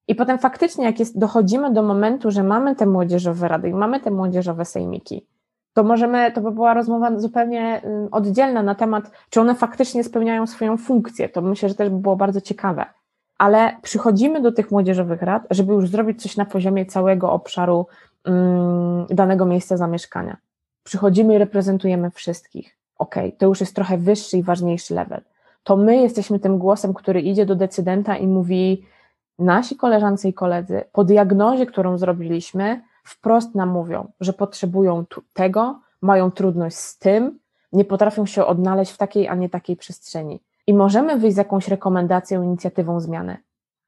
I potem faktycznie, jak jest, dochodzimy do momentu, że mamy te młodzieżowe rady i mamy te młodzieżowe sejmiki, to możemy, to by była rozmowa zupełnie oddzielna na temat, czy one faktycznie spełniają swoją funkcję. To myślę, że też by było bardzo ciekawe. Ale przychodzimy do tych młodzieżowych rad, żeby już zrobić coś na poziomie całego obszaru Mm, danego miejsca zamieszkania. Przychodzimy i reprezentujemy wszystkich. Ok, to już jest trochę wyższy i ważniejszy level. To my jesteśmy tym głosem, który idzie do decydenta i mówi: Nasi koleżance i koledzy, po diagnozie, którą zrobiliśmy, wprost nam mówią, że potrzebują tego, mają trudność z tym, nie potrafią się odnaleźć w takiej, a nie takiej przestrzeni. I możemy wyjść z jakąś rekomendacją, inicjatywą zmiany,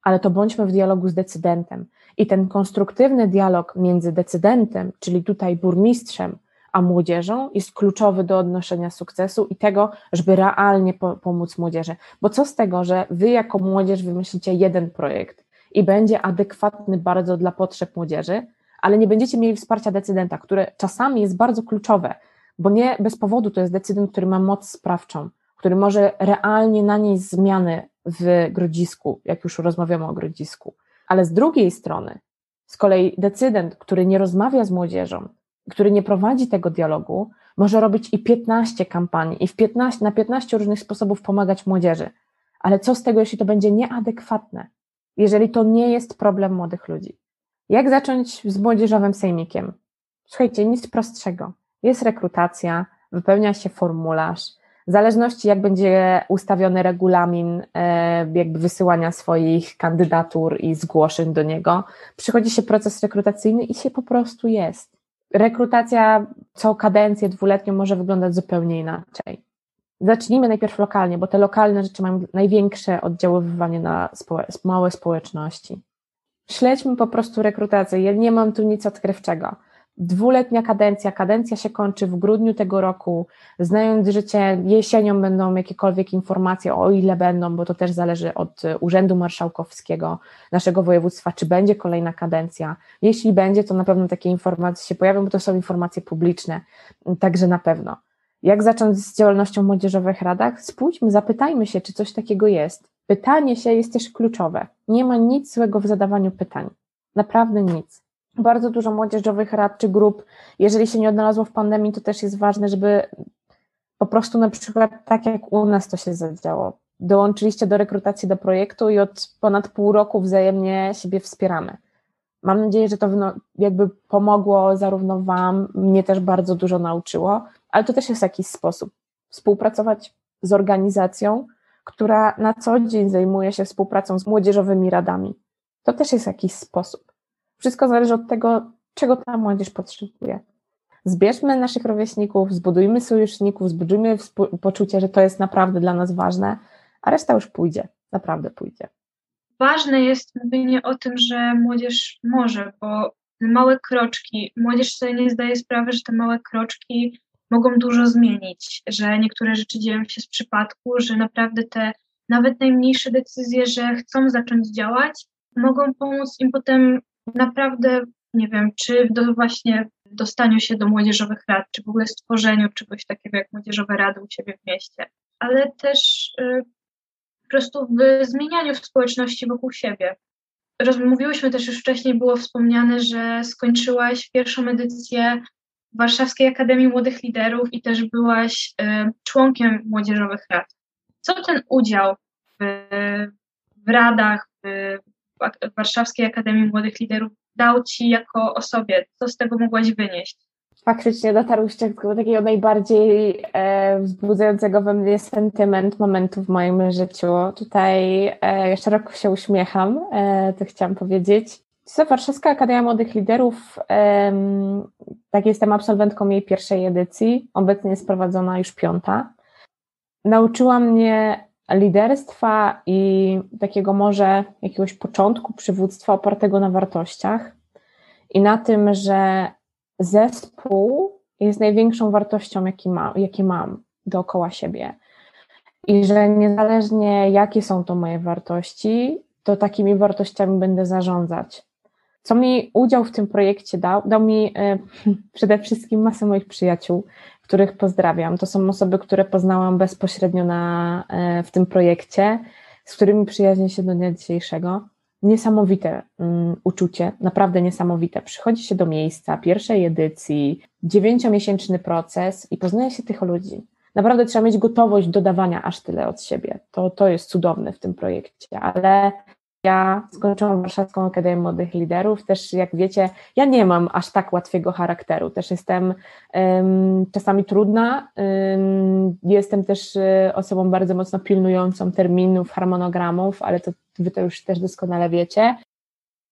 ale to bądźmy w dialogu z decydentem. I ten konstruktywny dialog między decydentem, czyli tutaj burmistrzem, a młodzieżą jest kluczowy do odnoszenia sukcesu i tego, żeby realnie po pomóc młodzieży. Bo co z tego, że wy jako młodzież wymyślicie jeden projekt i będzie adekwatny bardzo dla potrzeb młodzieży, ale nie będziecie mieli wsparcia decydenta, które czasami jest bardzo kluczowe, bo nie bez powodu to jest decydent, który ma moc sprawczą, który może realnie nanieść zmiany w grodzisku, jak już rozmawiamy o grodzisku. Ale z drugiej strony, z kolei decydent, który nie rozmawia z młodzieżą, który nie prowadzi tego dialogu, może robić i 15 kampanii, i w 15, na 15 różnych sposobów pomagać młodzieży. Ale co z tego, jeśli to będzie nieadekwatne? Jeżeli to nie jest problem młodych ludzi? Jak zacząć z młodzieżowym sejmikiem? Słuchajcie, nic prostszego. Jest rekrutacja, wypełnia się formularz, w zależności jak będzie ustawiony regulamin e, jakby wysyłania swoich kandydatur i zgłoszeń do niego, przychodzi się proces rekrutacyjny i się po prostu jest. Rekrutacja co kadencję dwuletnią może wyglądać zupełnie inaczej. Zacznijmy najpierw lokalnie, bo te lokalne rzeczy mają największe oddziaływanie na małe społeczności. Śledźmy po prostu rekrutację. Ja nie mam tu nic odkrywczego dwuletnia kadencja, kadencja się kończy w grudniu tego roku, znając życie, jesienią będą jakiekolwiek informacje, o ile będą, bo to też zależy od Urzędu Marszałkowskiego naszego województwa, czy będzie kolejna kadencja. Jeśli będzie, to na pewno takie informacje się pojawią, bo to są informacje publiczne, także na pewno. Jak zacząć z działalnością w młodzieżowych radach? Spójrzmy, zapytajmy się, czy coś takiego jest. Pytanie się jest też kluczowe. Nie ma nic złego w zadawaniu pytań. Naprawdę nic bardzo dużo młodzieżowych rad czy grup, jeżeli się nie odnalazło w pandemii, to też jest ważne, żeby po prostu na przykład tak jak u nas to się zadziało. Dołączyliście do rekrutacji do projektu i od ponad pół roku wzajemnie siebie wspieramy. Mam nadzieję, że to jakby pomogło zarówno Wam, mnie też bardzo dużo nauczyło, ale to też jest jakiś sposób. Współpracować z organizacją, która na co dzień zajmuje się współpracą z młodzieżowymi radami. To też jest jakiś sposób. Wszystko zależy od tego, czego ta młodzież potrzebuje. Zbierzmy naszych rówieśników, zbudujmy sojuszników, zbudujmy poczucie, że to jest naprawdę dla nas ważne, a reszta już pójdzie, naprawdę pójdzie. Ważne jest mówienie o tym, że młodzież może, bo małe kroczki, młodzież sobie nie zdaje sprawy, że te małe kroczki mogą dużo zmienić, że niektóre rzeczy dzieją się z przypadku, że naprawdę te nawet najmniejsze decyzje, że chcą zacząć działać, mogą pomóc im potem naprawdę, nie wiem, czy do właśnie dostaniu się do młodzieżowych rad, czy w ogóle stworzeniu czegoś takiego jak młodzieżowe rady u siebie w mieście, ale też y, po prostu w zmienianiu społeczności wokół siebie. Rozmówiłyśmy też już wcześniej, było wspomniane, że skończyłaś pierwszą edycję Warszawskiej Akademii Młodych Liderów i też byłaś y, członkiem młodzieżowych rad. Co ten udział w, w radach, w, Warszawskiej Akademii Młodych Liderów dał Ci jako osobie? Co z tego mogłaś wynieść? Faktycznie dotarłyście do takiego najbardziej e, wzbudzającego we mnie sentyment momentu w moim życiu. Tutaj e, szeroko się uśmiecham, e, to chciałam powiedzieć. To Warszawska Akademia Młodych Liderów, e, tak jestem absolwentką jej pierwszej edycji, obecnie jest prowadzona już piąta. Nauczyła mnie liderstwa i takiego może jakiegoś początku przywództwa opartego na wartościach i na tym, że zespół jest największą wartością, jaki mam, jaki mam dookoła siebie. I że niezależnie jakie są to moje wartości, to takimi wartościami będę zarządzać. Co mi udział w tym projekcie dał? Dał mi e, *laughs* przede wszystkim masę moich przyjaciół, których pozdrawiam. To są osoby, które poznałam bezpośrednio na, e, w tym projekcie, z którymi przyjaźnię się do dnia dzisiejszego. Niesamowite um, uczucie, naprawdę niesamowite. Przychodzi się do miejsca pierwszej edycji, dziewięciomiesięczny proces i poznaje się tych ludzi. Naprawdę trzeba mieć gotowość do dawania aż tyle od siebie. To, to jest cudowne w tym projekcie, ale ja skończyłam Warszawską Akademię Młodych Liderów. Też, jak wiecie, ja nie mam aż tak łatwiego charakteru. Też jestem um, czasami trudna. Um, jestem też e, osobą bardzo mocno pilnującą terminów, harmonogramów, ale to wy to już też doskonale wiecie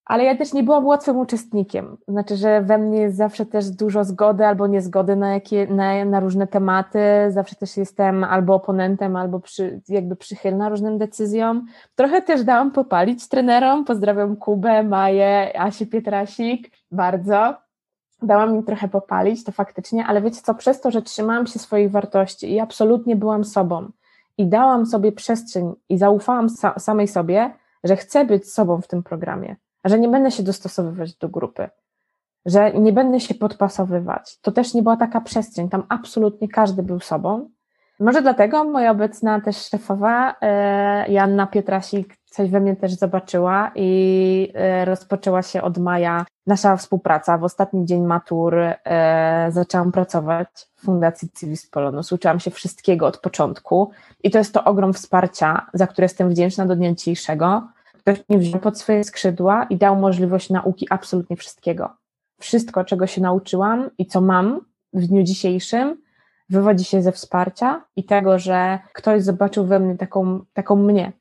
ale ja też nie byłam łatwym uczestnikiem. Znaczy, że we mnie jest zawsze też dużo zgody albo niezgody na, jakie, na, na różne tematy. Zawsze też jestem albo oponentem, albo przy, jakby przychylna różnym decyzjom. Trochę też dałam popalić trenerom. Pozdrawiam Kubę, Maję, Asię Pietrasik. Bardzo. Dałam im trochę popalić, to faktycznie, ale wiecie co, przez to, że trzymałam się swoich wartości i absolutnie byłam sobą i dałam sobie przestrzeń i zaufałam sa samej sobie, że chcę być sobą w tym programie że nie będę się dostosowywać do grupy, że nie będę się podpasowywać. To też nie była taka przestrzeń, tam absolutnie każdy był sobą. Może dlatego moja obecna też szefowa, e, Janna Pietrasik, coś we mnie też zobaczyła i e, rozpoczęła się od maja nasza współpraca. W ostatni dzień matur e, zaczęłam pracować w Fundacji Civis Polonus. Uczyłam się wszystkiego od początku i to jest to ogrom wsparcia, za które jestem wdzięczna do dnia dzisiejszego ktoś mnie wziął pod swoje skrzydła i dał możliwość nauki absolutnie wszystkiego. Wszystko, czego się nauczyłam i co mam w dniu dzisiejszym, wywodzi się ze wsparcia i tego, że ktoś zobaczył we mnie taką, taką mnie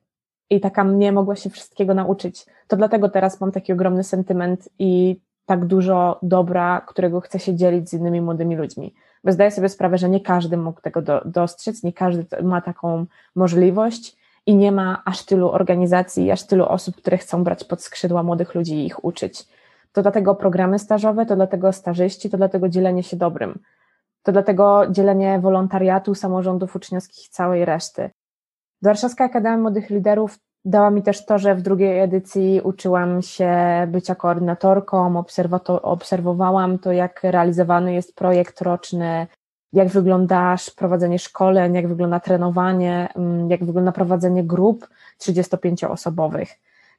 i taka mnie mogła się wszystkiego nauczyć. To dlatego teraz mam taki ogromny sentyment i tak dużo dobra, którego chcę się dzielić z innymi młodymi ludźmi. Bo zdaję sobie sprawę, że nie każdy mógł tego do, dostrzec, nie każdy ma taką możliwość i nie ma aż tylu organizacji, aż tylu osób, które chcą brać pod skrzydła młodych ludzi i ich uczyć. To dlatego programy stażowe, to dlatego stażyści, to dlatego dzielenie się dobrym. To dlatego dzielenie wolontariatu, samorządów uczniowskich i całej reszty. Warszawska Akademia Młodych Liderów dała mi też to, że w drugiej edycji uczyłam się bycia koordynatorką, obserwowałam to, jak realizowany jest projekt roczny jak wygląda prowadzenie szkoleń, jak wygląda trenowanie, mm, jak wygląda prowadzenie grup 35-osobowych.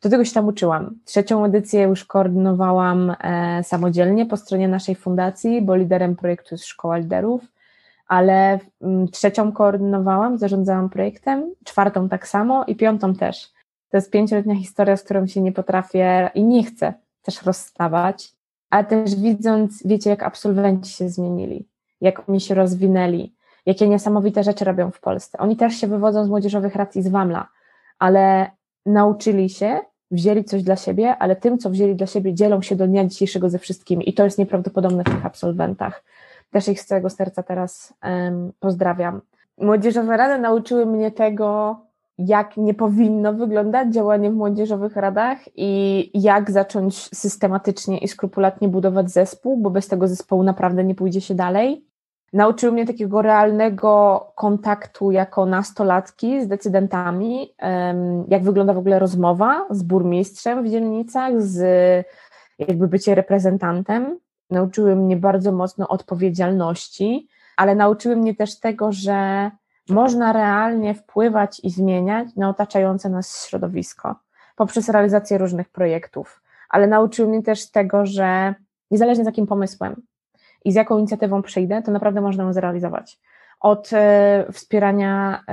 Do tego się tam uczyłam. Trzecią edycję już koordynowałam e, samodzielnie po stronie naszej fundacji, bo liderem projektu jest Szkoła Liderów, ale mm, trzecią koordynowałam, zarządzałam projektem, czwartą tak samo i piątą też. To jest pięcioletnia historia, z którą się nie potrafię i nie chcę też rozstawać, ale też widząc, wiecie, jak absolwenci się zmienili jak oni się rozwinęli, jakie niesamowite rzeczy robią w Polsce. Oni też się wywodzą z młodzieżowych rad i z Wamla, ale nauczyli się, wzięli coś dla siebie, ale tym, co wzięli dla siebie, dzielą się do dnia dzisiejszego ze wszystkimi i to jest nieprawdopodobne w tych absolwentach. Też ich z całego serca teraz um, pozdrawiam. Młodzieżowe rady nauczyły mnie tego, jak nie powinno wyglądać działanie w młodzieżowych radach i jak zacząć systematycznie i skrupulatnie budować zespół, bo bez tego zespołu naprawdę nie pójdzie się dalej. Nauczył mnie takiego realnego kontaktu jako nastolatki z decydentami, jak wygląda w ogóle rozmowa z burmistrzem w dzielnicach, z jakby bycie reprezentantem. Nauczyły mnie bardzo mocno odpowiedzialności, ale nauczyły mnie też tego, że można realnie wpływać i zmieniać na otaczające nas środowisko poprzez realizację różnych projektów. Ale nauczyły mnie też tego, że niezależnie z jakim pomysłem i z jaką inicjatywą przyjdę, to naprawdę można ją zrealizować. Od e, wspierania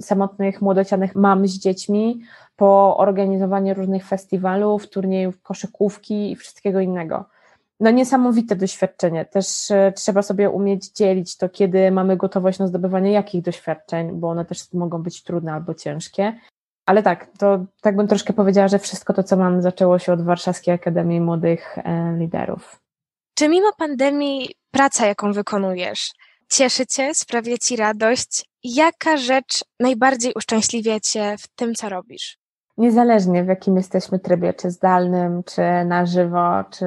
samotnych, młodocianych mam z dziećmi, po organizowanie różnych festiwalów, turniejów, koszykówki i wszystkiego innego no niesamowite doświadczenie. Też e, trzeba sobie umieć dzielić to, kiedy mamy gotowość na zdobywanie jakich doświadczeń, bo one też mogą być trudne albo ciężkie. Ale tak, to tak bym troszkę powiedziała, że wszystko to, co mam, zaczęło się od Warszawskiej Akademii Młodych e, Liderów. Czy mimo pandemii praca, jaką wykonujesz, cieszy Cię, sprawia Ci radość? Jaka rzecz najbardziej uszczęśliwia Cię w tym, co robisz? niezależnie w jakim jesteśmy trybie, czy zdalnym, czy na żywo, czy,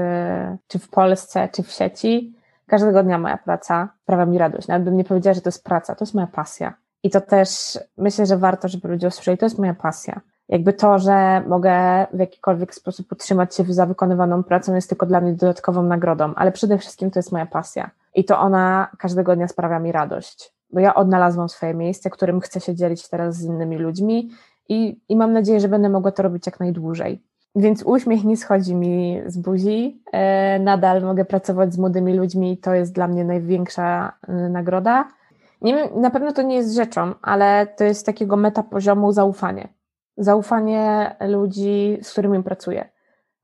czy w Polsce, czy w sieci, każdego dnia moja praca sprawia mi radość. Nawet bym nie powiedziała, że to jest praca, to jest moja pasja. I to też myślę, że warto, żeby ludzie usłyszeli, to jest moja pasja. Jakby to, że mogę w jakikolwiek sposób utrzymać się za wykonywaną pracą, jest tylko dla mnie dodatkową nagrodą, ale przede wszystkim to jest moja pasja. I to ona każdego dnia sprawia mi radość. Bo ja odnalazłam swoje miejsce, którym chcę się dzielić teraz z innymi ludźmi i, i mam nadzieję, że będę mogła to robić jak najdłużej. Więc uśmiech nie schodzi mi z buzi. E, nadal mogę pracować z młodymi ludźmi, to jest dla mnie największa e, nagroda. Nie wiem, na pewno to nie jest rzeczą, ale to jest takiego metapoziomu zaufanie. Zaufanie ludzi, z którymi pracuję.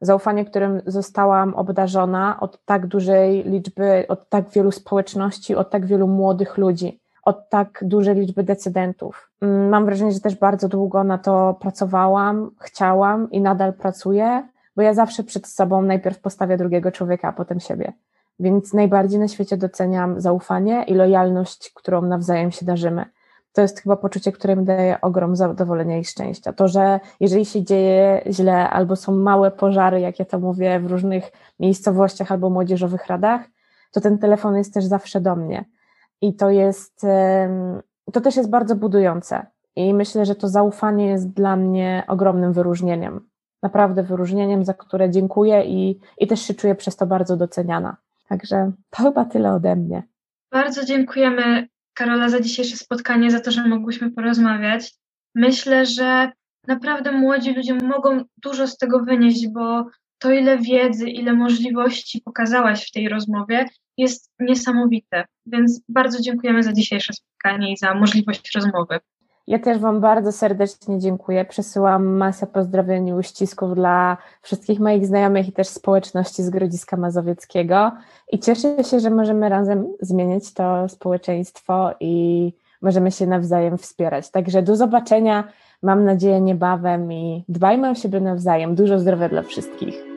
Zaufanie, którym zostałam obdarzona od tak dużej liczby, od tak wielu społeczności, od tak wielu młodych ludzi od tak dużej liczby decydentów. Mm, mam wrażenie, że też bardzo długo na to pracowałam, chciałam i nadal pracuję, bo ja zawsze przed sobą najpierw postawię drugiego człowieka, a potem siebie. Więc najbardziej na świecie doceniam zaufanie i lojalność, którą nawzajem się darzymy. To jest chyba poczucie, które mi daje ogrom zadowolenia i szczęścia. To, że jeżeli się dzieje źle albo są małe pożary, jak ja to mówię, w różnych miejscowościach albo młodzieżowych radach, to ten telefon jest też zawsze do mnie i to jest, to też jest bardzo budujące. I myślę, że to zaufanie jest dla mnie ogromnym wyróżnieniem. Naprawdę wyróżnieniem, za które dziękuję i, i też się czuję przez to bardzo doceniana. Także to chyba tyle ode mnie. Bardzo dziękujemy, Karola, za dzisiejsze spotkanie, za to, że mogłyśmy porozmawiać. Myślę, że naprawdę młodzi ludzie mogą dużo z tego wynieść, bo to, ile wiedzy, ile możliwości pokazałaś w tej rozmowie, jest niesamowite. Więc bardzo dziękujemy za dzisiejsze spotkanie i za możliwość rozmowy. Ja też Wam bardzo serdecznie dziękuję. Przesyłam masę pozdrowień i uścisków dla wszystkich moich znajomych i też społeczności z Grodziska Mazowieckiego. I cieszę się, że możemy razem zmienić to społeczeństwo i możemy się nawzajem wspierać. Także do zobaczenia, mam nadzieję, niebawem i dbajmy o siebie nawzajem. Dużo zdrowia dla wszystkich.